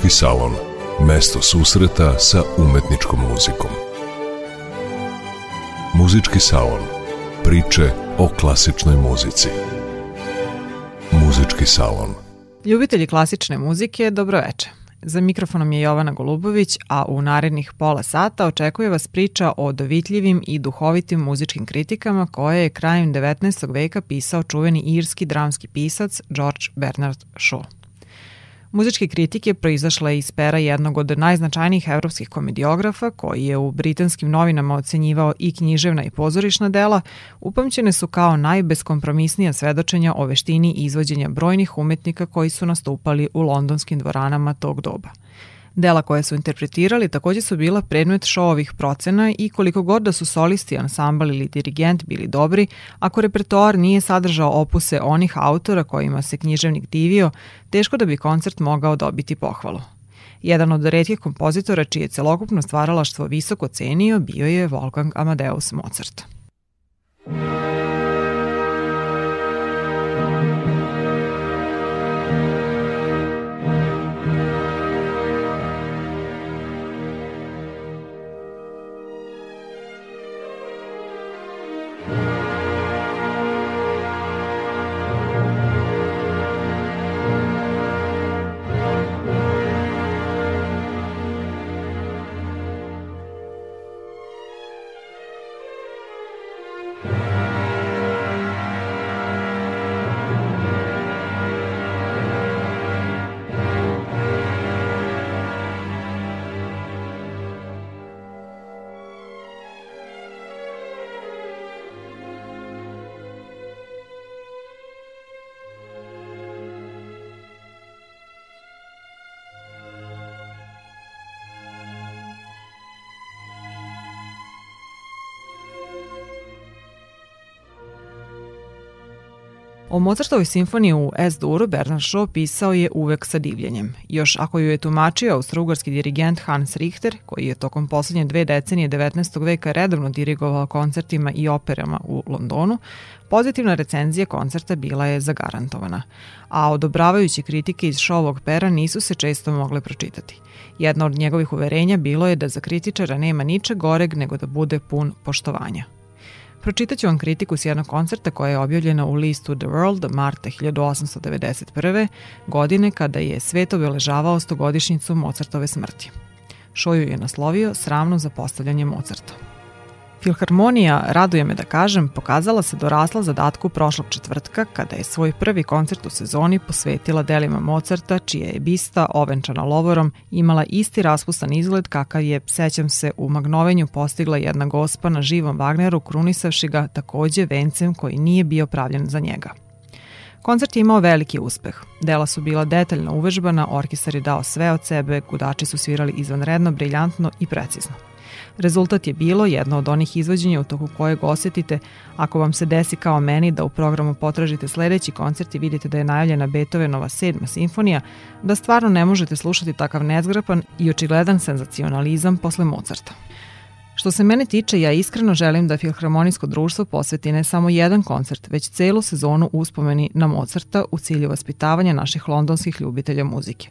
Muzički salon. Mesto susreta sa umetničkom muzikom. Muzički salon. Priče o klasičnoj muzici. Muzički salon. Ljubitelji klasične muzike, dobroveče. Za mikrofonom je Jovana Golubović, a u narednih pola sata očekuje vas priča o dovitljivim i duhovitim muzičkim kritikama koje je krajem 19. veka pisao čuveni irski dramski pisac George Bernard Shaw. Muzičke kritike proizašle iz pera jednog od najznačajnijih evropskih komediografa koji je u britanskim novinama ocenjivao i književna i pozorišna dela, upamćene su kao najbeskompromisnija svedočenja o veštini izvođenja brojnih umetnika koji su nastupali u londonskim dvoranama tog doba – Dela koje su interpretirali takođe su bila predmet šovovih procena i koliko god da su solisti, ansambal ili dirigent bili dobri, ako repertoar nije sadržao opuse onih autora kojima se književnik divio, teško da bi koncert mogao dobiti pohvalu. Jedan od redkih kompozitora čije celokupno stvaralaštvo visoko cenio bio je Wolfgang Amadeus Mozart. O Mozartovoj simfoniji u S-duru Bernard Shaw pisao je uvek sa divljenjem. Još ako ju je tumačio austrougarski dirigent Hans Richter, koji je tokom poslednje dve decenije 19. veka redovno dirigovao koncertima i operama u Londonu, pozitivna recenzija koncerta bila je zagarantovana, a odobravajući kritike iz Shawovog pera nisu se često mogle pročitati. Jedno od njegovih uverenja bilo je da za kritičara nema niče goreg nego da bude pun poštovanja. Pročitaću vam kritiku s jednog koncerta koja je objavljena u listu The World Marta 1891. godine kada je svet obeležavao stogodišnjicu Mozartove smrti. Šoju je naslovio sramno za postavljanje Mozarta. Filharmonija, raduje me da kažem, pokazala se dorasla zadatku prošlog četvrtka kada je svoj prvi koncert u sezoni posvetila delima Mozarta, čija je bista, ovenčana lovorom, imala isti raspustan izgled kakav je, sećam se, u Magnovenju postigla jedna gospa na živom Wagneru, krunisavši ga takođe vencem koji nije bio pravljen za njega. Koncert je imao veliki uspeh. Dela su bila detaljno uvežbana, orkestar je dao sve od sebe, gudači su svirali izvanredno, briljantno i precizno. Rezultat je bilo jedno od onih izvođenja u toku kojeg osetite ako vam se desi kao meni da u programu potražite sledeći koncert i vidite da je najavljena Beethovenova sedma simfonija, da stvarno ne možete slušati takav nezgrapan i očigledan senzacionalizam posle Mozarta. Što se mene tiče, ja iskreno želim da Filharmonijsko društvo posveti ne samo jedan koncert, već celu sezonu uspomeni na Mozarta u cilju vaspitavanja naših londonskih ljubitelja muzike.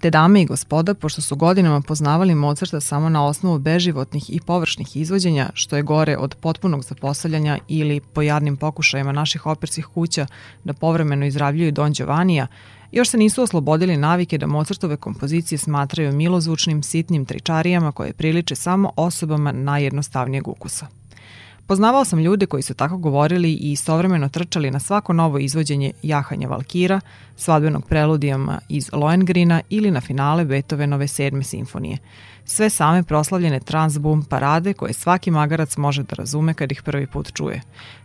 Te dame i gospoda, pošto su godinama poznavali Mozarta samo na osnovu beživotnih i površnih izvođenja, što je gore od potpunog zapostavljanja ili po jadnim pokušajima naših operskih kuća da povremeno izravljuju Don Giovannija, još se nisu oslobodili navike da Mozartove kompozicije smatraju milozvučnim, sitnim tričarijama koje priliče samo osobama najjednostavnijeg ukusa. Poznavao sam ljude koji su tako govorili i istovremeno trčali na svako novo izvođenje Jahanja Valkira, svadbenog preludijama iz Lohengrina ili na finale Beethovenove sedme simfonije. Sve same proslavljene transboom parade koje svaki magarac može da razume kad ih prvi put čuje.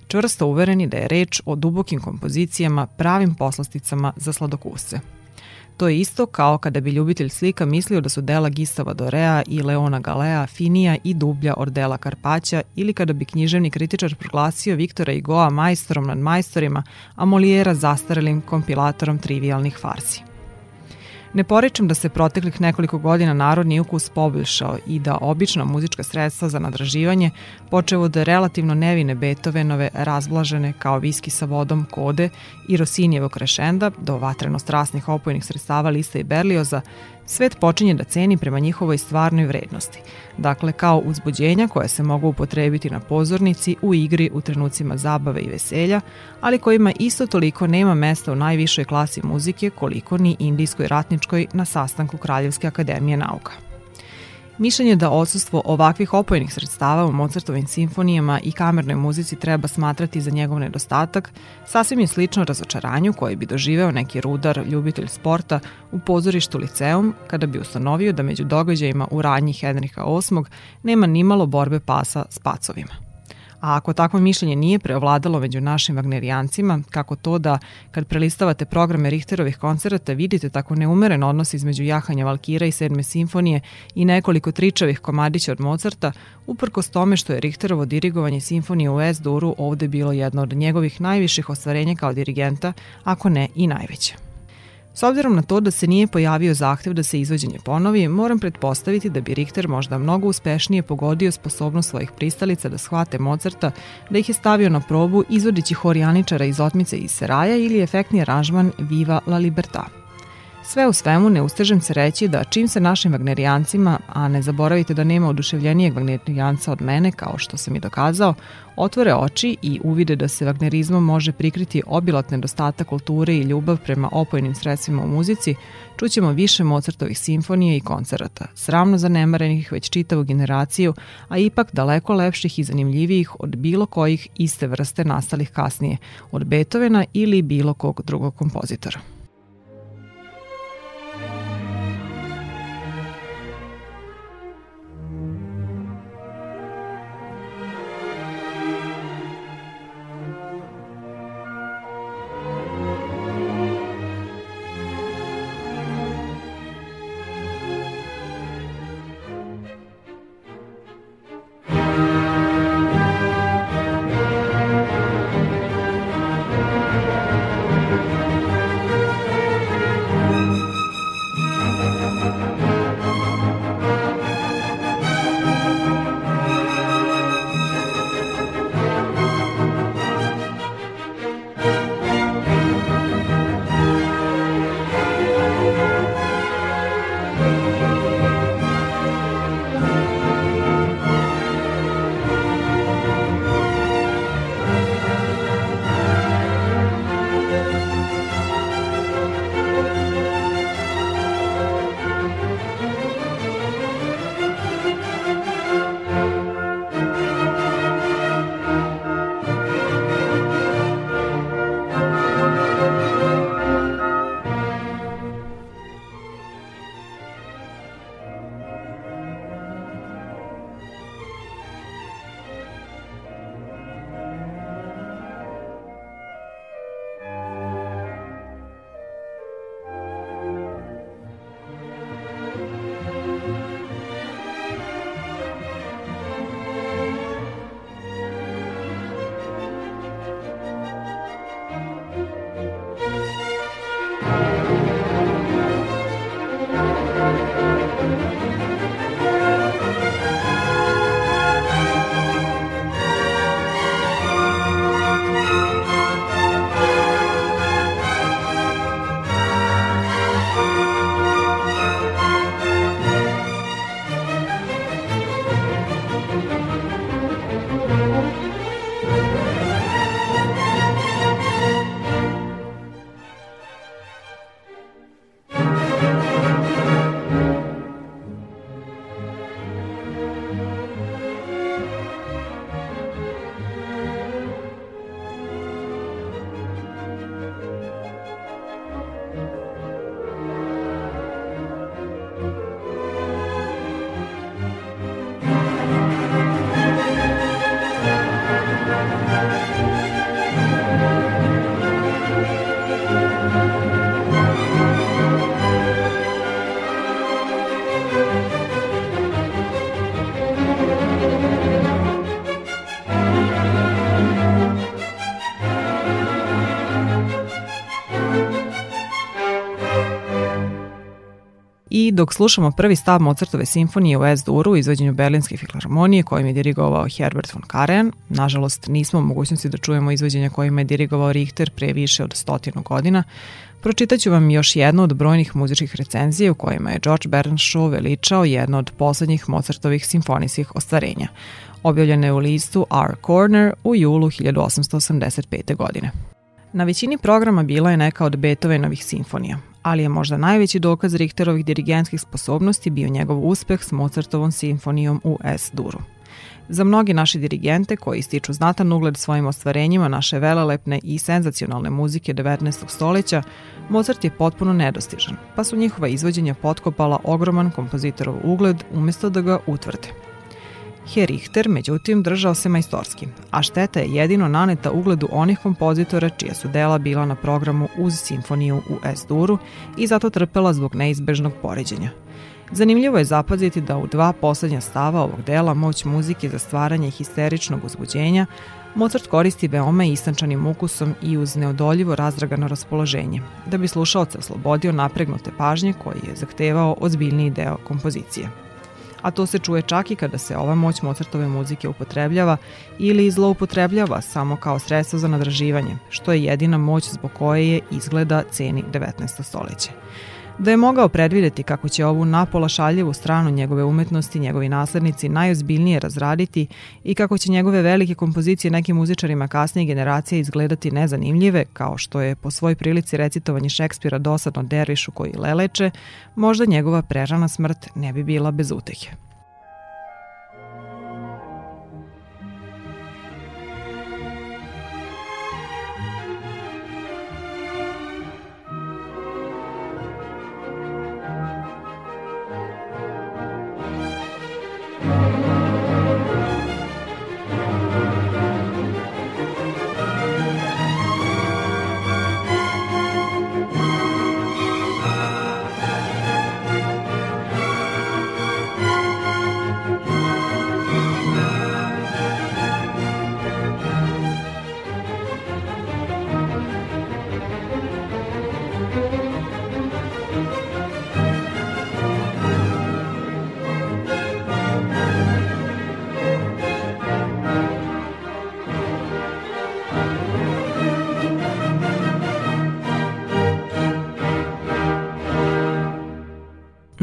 Čvrsto uvereni da je reč o dubokim kompozicijama, pravim poslasticama za sladokusce. To je isto kao kada bi ljubitelj slika mislio da su dela Gistava Dorea i Leona Galea finija i dublja od dela Karpaća ili kada bi književni kritičar proglasio Viktora Igoa majstorom nad majstorima, a Molijera zastarelim kompilatorom trivialnih farsi. Ne poričem da se proteklih nekoliko godina narodni ukus poboljšao i da obična muzička sredstva za nadraživanje, počeo od relativno nevine Beethovenove, razblažene kao viski sa vodom, kode i Rosinijevog krešenda, do vatreno strasnih opojnih sredstava Lista i Berlioza, svet počinje da ceni prema njihovoj stvarnoj vrednosti. Dakle, kao uzbuđenja koja se mogu upotrebiti na pozornici, u igri, u trenucima zabave i veselja, ali kojima isto toliko nema mesta u najvišoj klasi muzike koliko ni indijskoj ratničkoj na sastanku Kraljevske akademije nauka. Mišljenje da odsustvo ovakvih opojnih sredstava u Mozartovim simfonijama i kamernoj muzici treba smatrati za njegov nedostatak sasvim je slično razočaranju koje bi doživeo neki rudar, ljubitelj sporta u pozorištu Liceum kada bi ustanovio da među događajima u radnji Henrika VIII nema nimalo borbe pasa s pacovima. A ako takvo mišljenje nije preovladalo među našim vagnerijancima, kako to da kad prelistavate programe Richterovih koncerata vidite tako neumeren odnos između jahanja Valkira i sedme simfonije i nekoliko tričavih komadića od Mozarta, uprkos tome što je Richterovo dirigovanje simfonije u S-duru ovde bilo jedno od njegovih najviših ostvarenja kao dirigenta, ako ne i najveće. S obzirom na to da se nije pojavio zahtev da se izvođenje ponovi, moram pretpostaviti da bi Richter možda mnogo uspešnije pogodio sposobnost svojih pristalica da shvate Mozarta, da ih je stavio na probu izvodići horijaničara iz otmice iz Seraja ili efektni aranžman Viva la Libertad. Sve u svemu ne ustežem se reći da čim se našim vagnerijancima, a ne zaboravite da nema oduševljenijeg vagnerijanca od mene, kao što sam i dokazao, otvore oči i uvide da se vagnerizmom može prikriti obilat nedostatak kulture i ljubav prema opojnim sredstvima u muzici, čućemo više Mozartovih simfonija i koncerata, sramno zanemarenih već čitavu generaciju, a ipak daleko lepših i zanimljivijih od bilo kojih iste vrste nastalih kasnije, od Beethovena ili bilo kog drugog kompozitora. Dok slušamo prvi stav Mozartove simfonije u S-duru u izvođenju Berlinske filharmonije kojim je dirigovao Herbert von Karajan, nažalost nismo u mogućnosti da čujemo izvođenja kojima je dirigovao Richter pre više od stotinu godina, pročitaću vam još jednu od brojnih muzičkih recenzija u kojima je George Bernashaw veličao jedno od poslednjih Mozartovih simfonijskih ostvarenja, objavljene u listu Our Corner u julu 1885. godine. Na većini programa bila je neka od Beethovenovih simfonija, ali je možda najveći dokaz Richterovih dirigentskih sposobnosti bio njegov uspeh s Mozartovom simfonijom u S-duru. Za mnogi naši dirigente koji ističu znatan ugled svojim ostvarenjima naše velelepne i senzacionalne muzike 19. stoleća, Mozart je potpuno nedostižan, pa su njihova izvođenja potkopala ogroman kompozitorov ugled umesto da ga utvrde. He Richter, međutim, držao se majstorski, a šteta je jedino naneta ugledu onih kompozitora čija su dela bila na programu uz simfoniju u S-duru i zato trpela zbog neizbežnog poređenja. Zanimljivo je zapaziti da u dva poslednja stava ovog dela moć muzike za stvaranje histeričnog uzbuđenja Mozart koristi veoma istančanim ukusom i uz neodoljivo razdragano raspoloženje, da bi slušalce oslobodio napregnute pažnje koji je zahtevao ozbiljniji deo kompozicije a to se čuje čak i kada se ova moć Mozartove muzike upotrebljava ili zloupotrebljava samo kao sredstvo za nadraživanje, što je jedina moć zbog koje je izgleda ceni 19. stoleće. Da je mogao predvideti kako će ovu napola šaljevu stranu njegove umetnosti njegovi naslednici najozbiljnije razraditi i kako će njegove velike kompozicije nekim muzičarima kasnije generacije izgledati nezanimljive, kao što je po svoj prilici recitovanje Šekspira dosadno dervišu koji leleče, možda njegova prerana smrt ne bi bila bez utehe.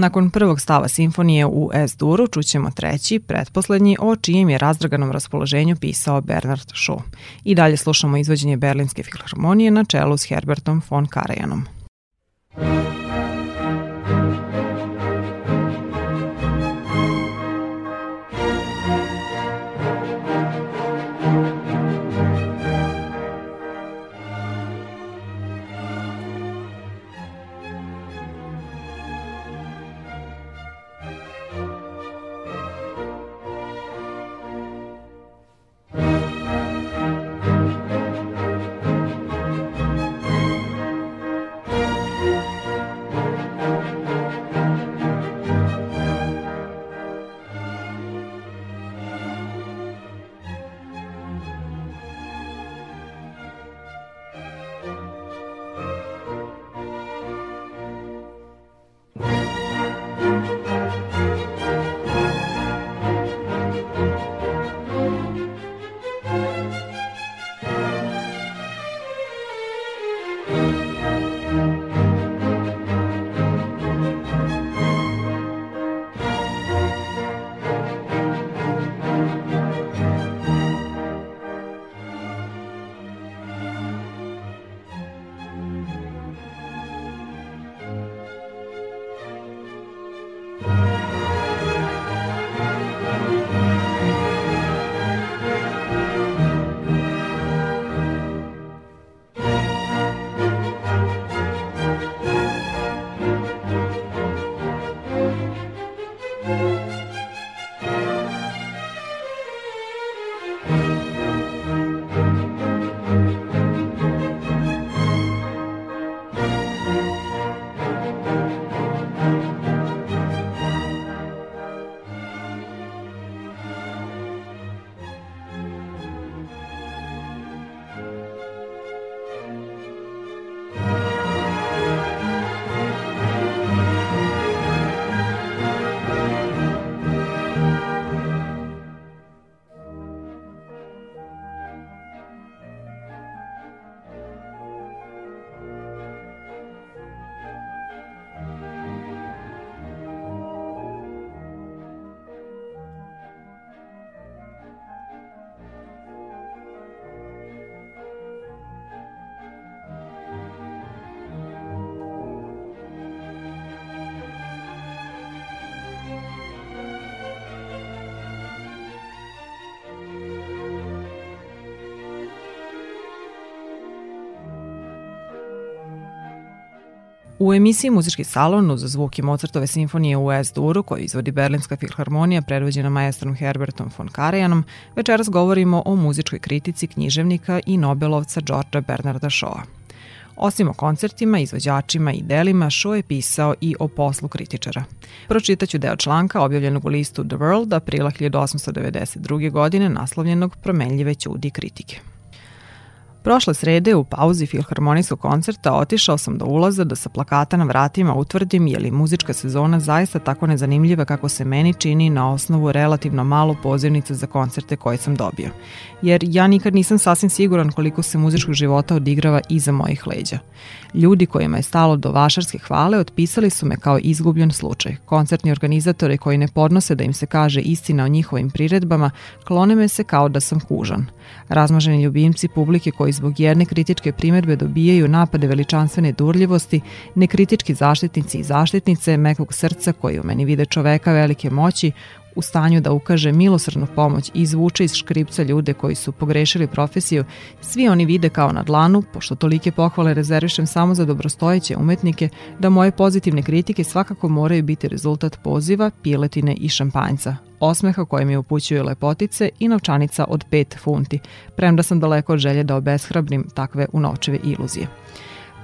Nakon prvog stava simfonije u S-duru čućemo treći, pretposlednji, o čijem je razdraganom raspoloženju pisao Bernard Shaw. I dalje slušamo izvođenje Berlinske filharmonije na čelu s Herbertom von Karajanom. U emisiji Muzički salon uz zvuki Mozartove simfonije u S-duru koju izvodi Berlinska filharmonija predvođena maestrom Herbertom von Karajanom, večeras govorimo o muzičkoj kritici književnika i Nobelovca Georgea Bernarda Shaw. Osim o koncertima, izvođačima i delima, Shaw je pisao i o poslu kritičara. Pročitaću deo članka objavljenog u listu The World aprila 1892. godine naslovljenog Promenljive ćudi kritike. Prošle srede u pauzi filharmonijskog koncerta otišao sam do ulaza da sa plakata na vratima utvrdim je li muzička sezona zaista tako nezanimljiva kako se meni čini na osnovu relativno malo pozivnica za koncerte koje sam dobio. Jer ja nikad nisam sasvim siguran koliko se muzičkog života odigrava iza mojih leđa. Ljudi kojima je stalo do vašarske hvale otpisali su me kao izgubljen slučaj. Koncertni organizatori koji ne podnose da im se kaže istina o njihovim priredbama klone me se kao da sam kužan. Razmaženi ljubimci publike koji zbog jedne kritičke primetbe dobijaju napade veličanstvene durljivosti, nekritički zaštitnici i zaštitnice mekog srca koji u meni vide čoveka velike moći, u stanju da ukaže milosrnu pomoć i izvuče iz škripca ljude koji su pogrešili profesiju, svi oni vide kao na dlanu, pošto tolike pohvale rezervišem samo za dobrostojeće umetnike, da moje pozitivne kritike svakako moraju biti rezultat poziva, piletine i šampanjca, osmeha koje mi upućuju lepotice i novčanica od 5 funti, premda sam daleko od želje da obeshrabrim takve unovčive iluzije.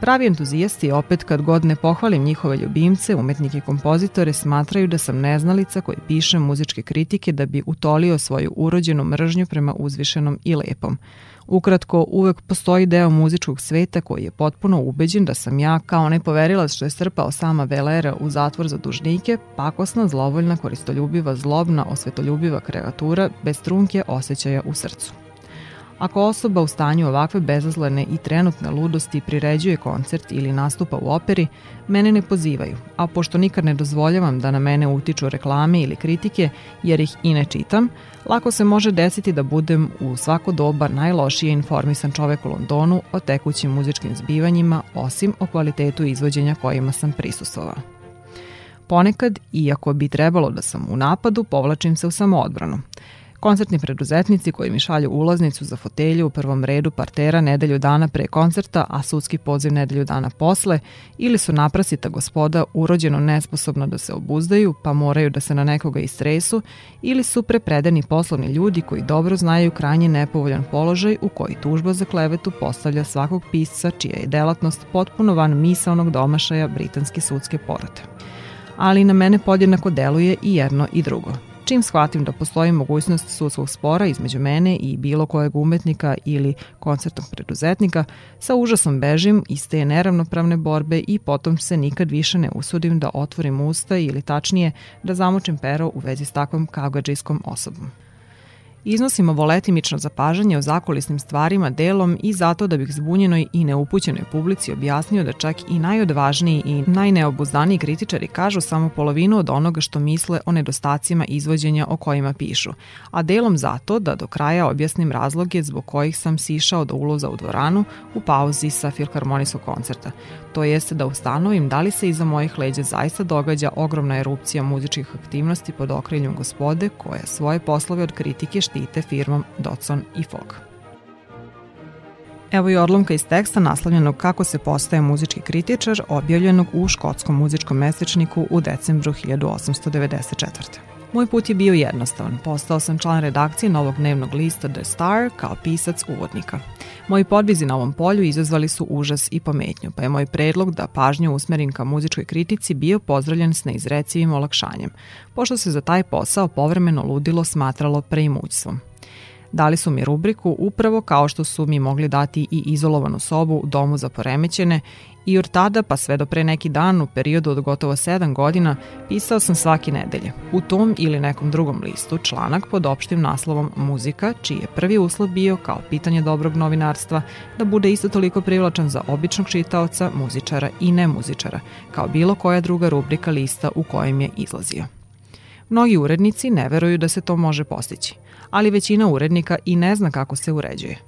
Pravi entuzijasti opet kad god ne pohvalim njihove ljubimce, umetnike i kompozitore, smatraju da sam neznalica koji piše muzičke kritike da bi utolio svoju urođenu mržnju prema uzvišenom i lepom. Ukratko, uvek postoji deo muzičkog sveta koji je potpuno ubeđen da sam ja, kao onaj poverilac što je strpao sama Velera u zatvor za dužnike, pakosna, zlovoljna, koristoljubiva, zlobna, osvetoljubiva kreatura bez trunke osjećaja u srcu. Ako osoba u stanju ovakve bezazlene i trenutne ludosti priređuje koncert ili nastupa u operi, mene ne pozivaju, a pošto nikad ne dozvoljavam da na mene utiču reklame ili kritike, jer ih i ne čitam, lako se može desiti da budem u svako doba najlošije informisan čovek u Londonu o tekućim muzičkim zbivanjima, osim o kvalitetu izvođenja kojima sam prisustvovao. Ponekad, iako bi trebalo da sam u napadu, povlačim se u samoodbranu. Koncertni preduzetnici koji mi šalju ulaznicu za fotelju u prvom redu partera nedelju dana pre koncerta, a sudski poziv nedelju dana posle, ili su naprasita gospoda urođeno nesposobna da se obuzdaju, pa moraju da se na nekoga istresu, ili su prepredeni poslovni ljudi koji dobro znaju krajnje nepovoljan položaj u koji tužba za klevetu postavlja svakog pisca čija je delatnost potpuno van misalnog domašaja britanske sudske porote. Ali na mene podjednako deluje i jedno i drugo – Čim shvatim da postoji mogućnost sudskog spora između mene i bilo kojeg umetnika ili koncertnog preduzetnika, sa užasom bežim iz te neravnopravne borbe i potom se nikad više ne usudim da otvorim usta ili tačnije da zamočim pero u vezi s takvom kagađijskom osobom. Iznosim ovo letimično zapažanje o zakulisnim stvarima delom i zato da bih zbunjenoj i neupućenoj publici objasnio da čak i najodvažniji i najneobuzdaniji kritičari kažu samo polovinu od onoga što misle o nedostacima izvođenja o kojima pišu, a delom zato da do kraja objasnim razloge zbog kojih sam sišao do uloza u dvoranu u pauzi sa filharmonijskog koncerta, to jeste da ustanovim da li se iza mojih leđa zaista događa ogromna erupcija muzičkih aktivnosti pod okriljem gospode koja svoje poslove od kritike štite firmom Dodson i Fogg. Evo i odlomka iz teksta naslovljenog Kako se postaje muzički kritičar, objavljenog u škotskom muzičkom mesečniku u decembru 1894. Moj put je bio jednostavan. Postao sam član redakcije novog dnevnog lista The Star kao pisac uvodnika. Moji podvizi na ovom polju izazvali su užas i pometnju, pa je moj predlog da pažnju usmerim ka muzičkoj kritici bio pozdravljen s neizrecivim olakšanjem, pošto se za taj posao povremeno ludilo smatralo preimućstvom. Dali su mi rubriku upravo kao što su mi mogli dati i izolovanu sobu u domu za poremećene i od tada pa sve do pre neki dan u periodu od gotovo 7 godina pisao sam svaki nedelje. U tom ili nekom drugom listu članak pod opštim naslovom Muzika, čiji je prvi uslov bio kao pitanje dobrog novinarstva da bude isto toliko privlačan za običnog čitaoca, muzičara i nemuzičara, kao bilo koja druga rubrika lista u kojem je izlazio. Mnogi urednici ne veruju da se to može postići, ali većina urednika i ne zna kako se uređuje.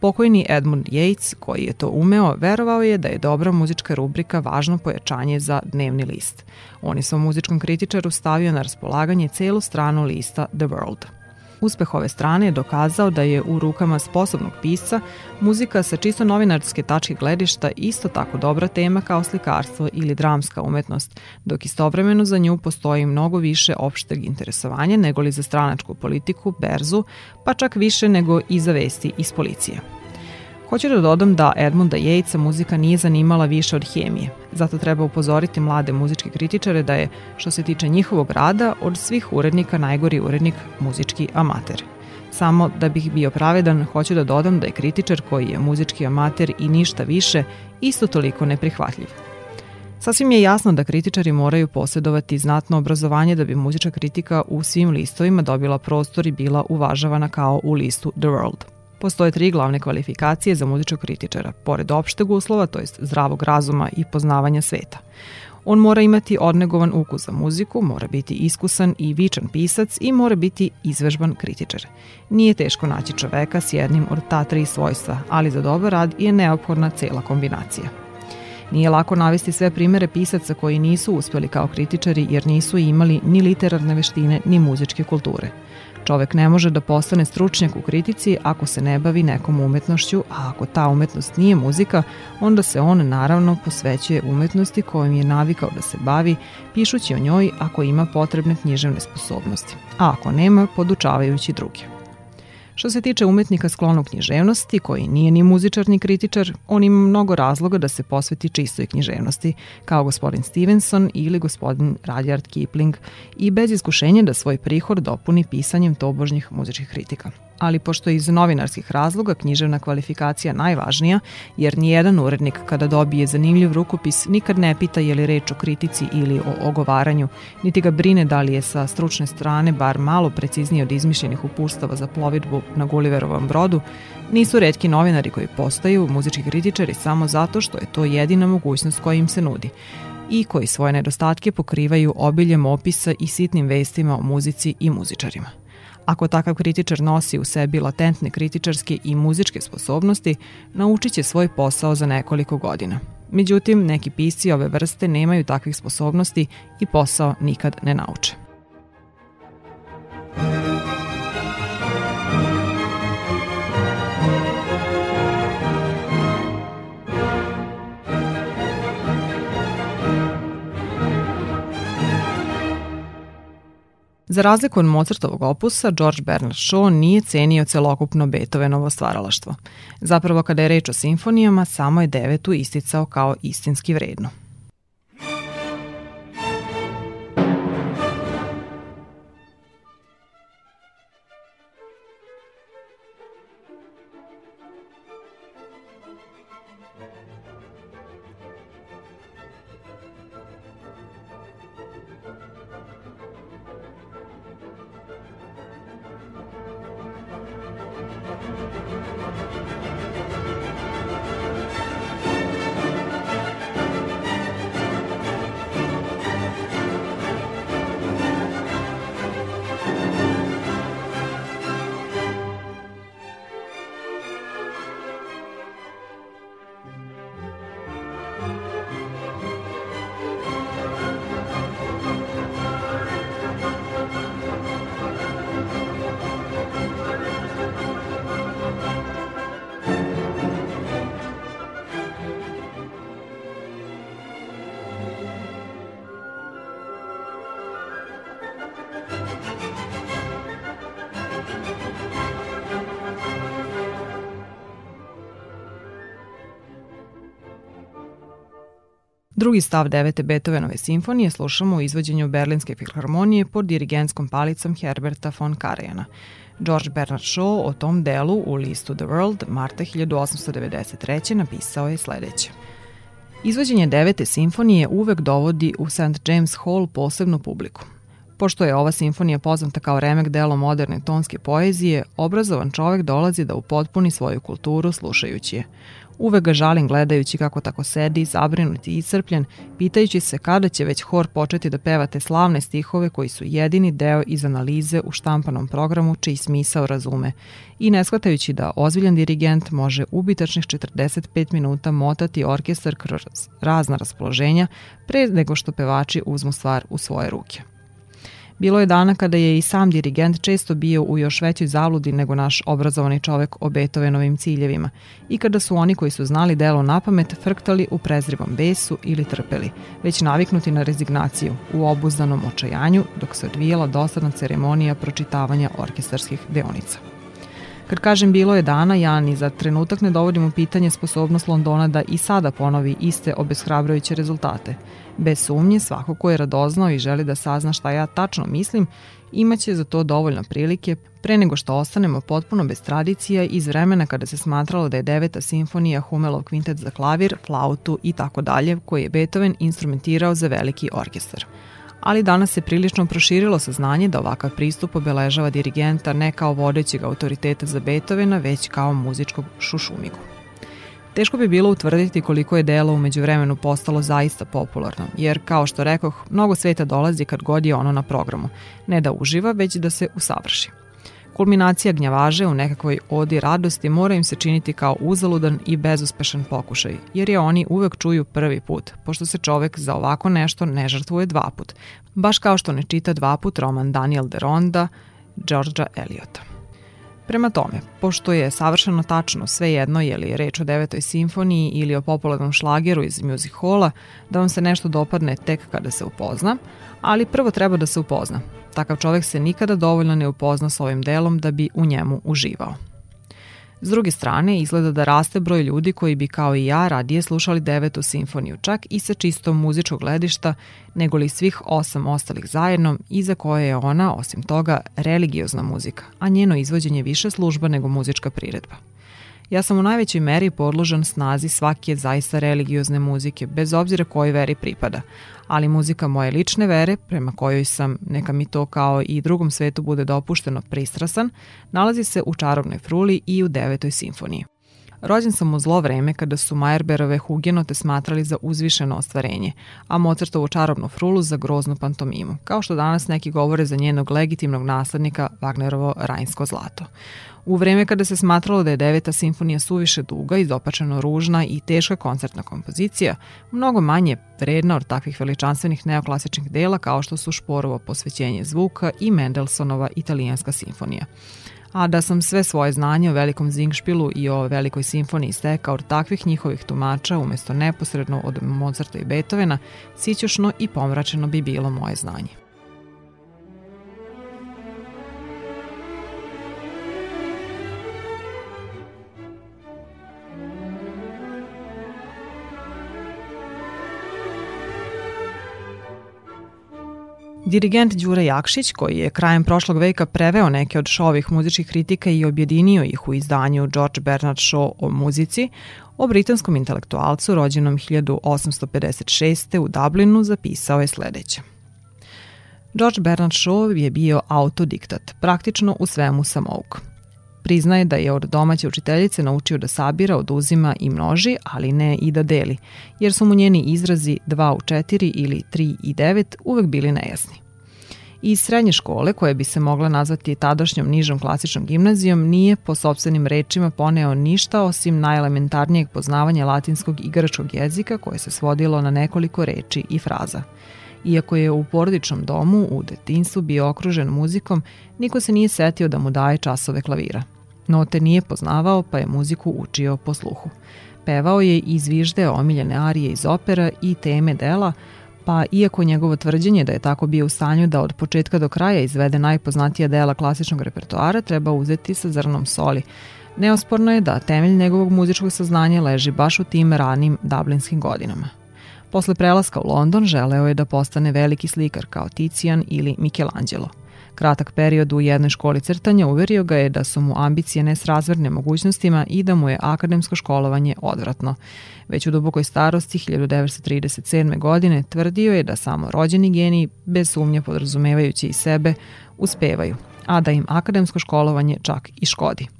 Pokojni Edmund Yates, koji je to umeo, verovao je da je dobra muzička rubrika važno pojačanje za dnevni list. On je svom muzičkom kritičaru stavio na raspolaganje celu stranu lista The World. Uspeh ove strane je dokazao da je u rukama sposobnog pisca muzika sa čisto novinarske tačke gledišta isto tako dobra tema kao slikarstvo ili dramska umetnost, dok istovremeno za nju postoji mnogo više opšteg interesovanja nego li za stranačku politiku, berzu, pa čak više nego i za vesti iz policije. Hoću da dodam da Edmunda Jejca muzika nije zanimala više od hemije, zato treba upozoriti mlade muzičke kritičare da je, što se tiče njihovog rada, od svih urednika najgori urednik muzički amater. Samo da bih bio pravedan, hoću da dodam da je kritičar koji je muzički amater i ništa više, isto toliko neprihvatljiv. Sasvim je jasno da kritičari moraju posjedovati znatno obrazovanje da bi muzička kritika u svim listovima dobila prostor i bila uvažavana kao u listu The World – Postoje tri glavne kvalifikacije za muzičkog kritičara, pored opšteg uslova, to jest zdravog razuma i poznavanja sveta. On mora imati odnegovan ukus za muziku, mora biti iskusan i vičan pisac i mora biti izvežban kritičar. Nije teško naći čoveka s jednim od ta tri svojstva, ali za dobar rad je neophodna cela kombinacija. Nije lako navesti sve primere pisaca koji nisu uspjeli kao kritičari jer nisu imali ni literarne veštine ni muzičke kulture – Čovek ne može da postane stručnjak u kritici ako se ne bavi nekom umetnošću, a ako ta umetnost nije muzika, onda se on naravno posvećuje umetnosti kojom je navikao da se bavi, pišući o njoj ako ima potrebne književne sposobnosti, a ako nema, podučavajući druge. Što se tiče umetnika sklonog književnosti, koji nije ni muzičar ni kritičar, on ima mnogo razloga da se posveti čistoj književnosti, kao gospodin Stevenson ili gospodin Rudyard Kipling, i bez iskušenja da svoj prihod dopuni pisanjem tobožnjih muzičkih kritika. Ali pošto iz novinarskih razloga književna kvalifikacija najvažnija, jer nijedan urednik kada dobije zanimljiv rukopis nikad ne pita je li reč o kritici ili o ogovaranju, niti ga brine da li je sa stručne strane bar malo preciznije od izmišljenih upustava za plovidbu na Gulliverovom brodu, nisu redki novinari koji postaju muzički kritičari samo zato što je to jedina mogućnost koja im se nudi i koji svoje nedostatke pokrivaju obiljem opisa i sitnim vestima o muzici i muzičarima. Ako takav kritičar nosi u sebi latentne kritičarske i muzičke sposobnosti, naučit će svoj posao za nekoliko godina. Međutim, neki pisci ove vrste nemaju takvih sposobnosti i posao nikad ne nauče. Za razliku od Mozartovog opusa, George Bernard Shaw nije cenio celokupno Beethovenovo stvaralaštvo. Zapravo, kada je reč o simfonijama, samo je devetu isticao kao istinski vrednu. Drugi stav devete Beethovenove simfonije slušamo u izvođenju Berlinske filharmonije pod dirigenskom palicom Herberta von Karajana. George Bernard Shaw o tom delu u listu The World marta 1893. napisao je sledeće. Izvođenje devete simfonije uvek dovodi u St. James Hall posebnu publiku. Pošto je ova simfonija poznata kao remek delo moderne tonske poezije, obrazovan čovek dolazi da upotpuni svoju kulturu slušajući je. Uvek ga žalim gledajući kako tako sedi, zabrinut i iscrpljen, pitajući se kada će već hor početi da peva te slavne stihove koji su jedini deo iz analize u štampanom programu čiji smisao razume i ne shvatajući da ozbiljan dirigent može ubitačnih 45 minuta motati orkestar kroz razna raspoloženja pre nego što pevači uzmu stvar u svoje ruke. Bilo je dana kada je i sam dirigent često bio u još većoj zabludi nego naš obrazovani čovek o Beethovenovim ciljevima i kada su oni koji su znali delo na pamet frktali u prezrivom besu ili trpeli, već naviknuti na rezignaciju u obuzdanom očajanju dok se odvijala dosadna ceremonija pročitavanja orkestarskih deonica. Kad kažem bilo je dana, ja ni za trenutak ne dovodim u pitanje sposobnost Londona da i sada ponovi iste obeshrabrujuće rezultate. Bez sumnje, svako ko je radoznao i želi da sazna šta ja tačno mislim, imaće za to dovoljno prilike pre nego što ostanemo potpuno bez tradicija iz vremena kada se smatralo da je deveta simfonija Humelov kvintet za klavir, flautu i tako dalje, koji je Beethoven instrumentirao za veliki orkestar ali danas se prilično proširilo saznanje da ovakav pristup obeležava dirigenta ne kao vodećeg autoriteta za Beethovena, već kao muzičkog šušumigu. Teško bi bilo utvrditi koliko je delo umeđu vremenu postalo zaista popularno, jer, kao što rekoh, mnogo sveta dolazi kad god je ono na programu, ne da uživa, već da se usavrši. Kulminacija gnjavaže u nekakvoj odi radosti mora im se činiti kao uzaludan i bezuspešan pokušaj, jer je oni uvek čuju prvi put, pošto se čovek za ovako nešto ne žrtvuje dva put, baš kao što ne čita dva put roman Daniel Deronda, Georgia Eliota. Prema tome, pošto je savršeno tačno sve jedno je li reč o devetoj simfoniji ili o popularnom šlageru iz music halla, da vam se nešto dopadne tek kada se upozna, ali prvo treba da se upozna, Takav čovek se nikada dovoljno ne upozna s ovim delom da bi u njemu uživao. S druge strane, izgleda da raste broj ljudi koji bi kao i ja radije slušali devetu simfoniju, čak i sa čistom muzičkog gledišta, nego li svih osam ostalih zajedno, iza koje je ona, osim toga, religiozna muzika, a njeno izvođenje više služba nego muzička priredba. Ja sam u najvećoj meri podložan snazi svake zaista religiozne muzike, bez obzira kojoj veri pripada, ali muzika moje lične vere, prema kojoj sam, neka mi to kao i drugom svetu bude dopušteno pristrasan, nalazi se u Čarobnoj fruli i u devetoj simfoniji. Rođen sam u zlo vreme kada su Majerberove hugenote smatrali za uzvišeno ostvarenje, a Mozartovu čarobnu frulu za groznu pantomimu, kao što danas neki govore za njenog legitimnog naslednika Wagnerovo Rajnsko zlato. U vreme kada se smatralo da je deveta simfonija suviše duga, izopačeno ružna i teška koncertna kompozicija, mnogo manje vredna od takvih veličanstvenih neoklasičnih dela kao što su Šporovo posvećenje zvuka i Mendelsonova italijanska simfonija a da sam sve svoje znanje o velikom Zingšpilu i o velikoj simfoniji stekao od takvih njihovih tumača umesto neposredno od Mozarta i Beethovena, sićušno i pomračeno bi bilo moje znanje. Dirigent Đura Jakšić, koji je krajem prošlog veka preveo neke od šovih muzičkih kritika i objedinio ih u izdanju George Bernard Shaw o muzici, o britanskom intelektualcu rođenom 1856. u Dublinu zapisao je sledeće. George Bernard Shaw je bio autodiktat, praktično u svemu samouk. Priznaje da je od domaće učiteljice naučio da sabira, oduzima i množi, ali ne i da deli, jer su mu njeni izrazi 2 u 4 ili 3 i 9 uvek bili nejasni. Iz srednje škole, koja bi se mogla nazvati tadašnjom nižom klasičnom gimnazijom, nije po sobstvenim rečima poneo ništa osim najelementarnijeg poznavanja latinskog i grčkog jezika koje se svodilo na nekoliko reči i fraza. Iako je u porodičnom domu u detinstvu bio okružen muzikom, niko se nije setio da mu daje časove klavira – Note nije poznavao, pa je muziku učio po sluhu. Pevao je i zviždeo omiljene arije iz opera i teme dela, pa iako njegovo tvrđenje da je tako bio u stanju da od početka do kraja izvede najpoznatija dela klasičnog repertoara treba uzeti sa zrnom soli. Neosporno je da temelj njegovog muzičkog saznanja leži baš u tim ranim dublinskim godinama. Posle prelaska u London želeo je da postane veliki slikar kao Ticijan ili Michelangelo – Kratak period u jednoj školi crtanja uverio ga je da su mu ambicije nesrazverne mogućnostima i da mu je akademsko školovanje odvratno. Već u dubokoj starosti 1937. godine tvrdio je da samo rođeni geniji, bez sumnje podrazumevajući i sebe, uspevaju, a da im akademsko školovanje čak i škodi.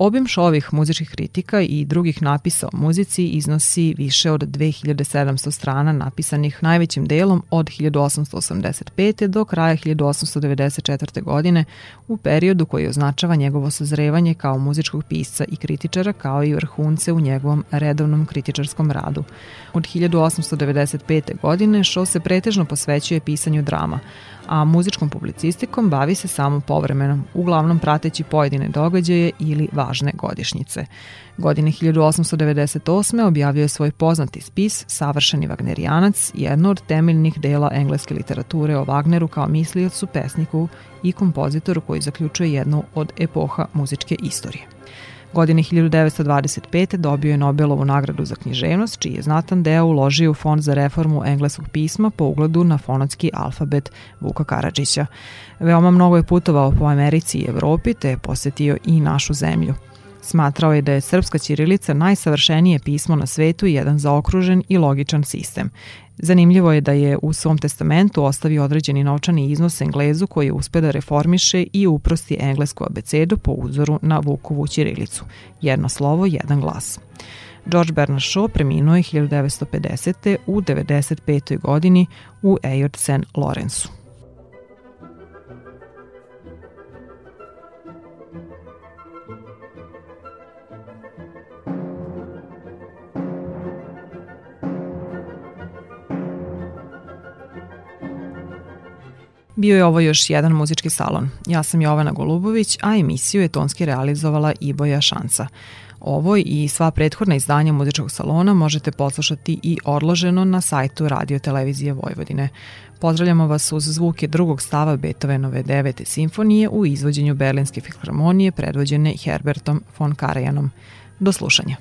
Obim šovih muzičkih kritika i drugih napisa o muzici iznosi više od 2700 strana napisanih najvećim delom od 1885. do kraja 1894. godine u periodu koji označava njegovo sazrevanje kao muzičkog pisca i kritičara kao i vrhunce u njegovom redovnom kritičarskom radu. Od 1895. godine Šo se pretežno posvećuje pisanju drama, a muzičkom publicistikom bavi se samo povremenom, uglavnom prateći pojedine događaje ili važne godišnjice. Godine 1898. objavio je svoj poznati spis Savršeni Wagnerijanac, jedno od temeljnih dela engleske literature o Wagneru kao misliocu, pesniku i kompozitoru koji zaključuje jednu od epoha muzičke istorije. Godine 1925. dobio je Nobelovu nagradu za književnost, čiji je znatan deo uložio u Fond za reformu engleskog pisma po ugledu na fonotski alfabet Vuka Karadžića. Veoma mnogo je putovao po Americi i Evropi, te je posetio i našu zemlju. Smatrao je da je srpska ćirilica najsavršenije pismo na svetu i jedan zaokružen i logičan sistem. Zanimljivo je da je u svom testamentu ostavio određeni novčani iznos Englezu koji je uspe da reformiše i uprosti englesku abecedu po uzoru na Vukovu ćirilicu. Jedno slovo, jedan glas. George Bernard Shaw preminuo je 1950. u 95. godini u Eyot St. Lawrenceu. Bio je ovo još jedan muzički salon. Ja sam Jovana Golubović, a emisiju je tonski realizovala Iboja Šanca. Ovo i sva prethodna izdanja muzičkog salona možete poslušati i odloženo na sajtu Radio Televizije Vojvodine. Pozdravljamo vas uz zvuke drugog stava Beethovenove devete simfonije u izvođenju Berlinske filharmonije predvođene Herbertom von Karajanom. Do slušanja.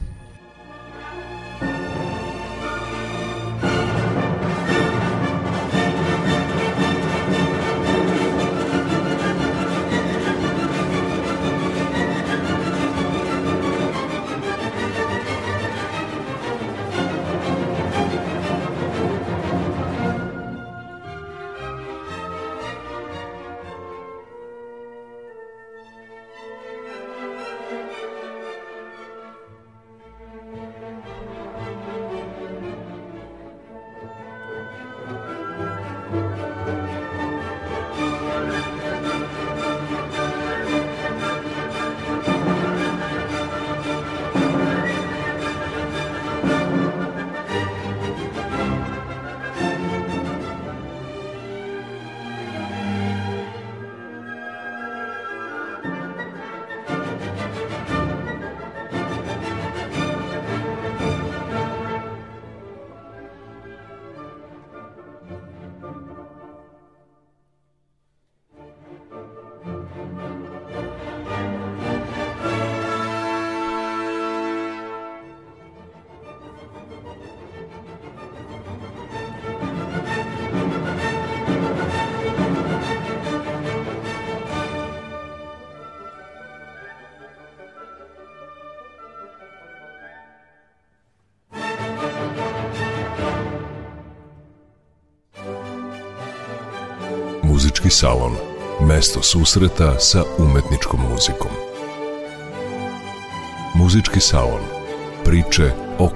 Salon. Mesto susreta sa umetničkom muzikom. Muzički salon. Priče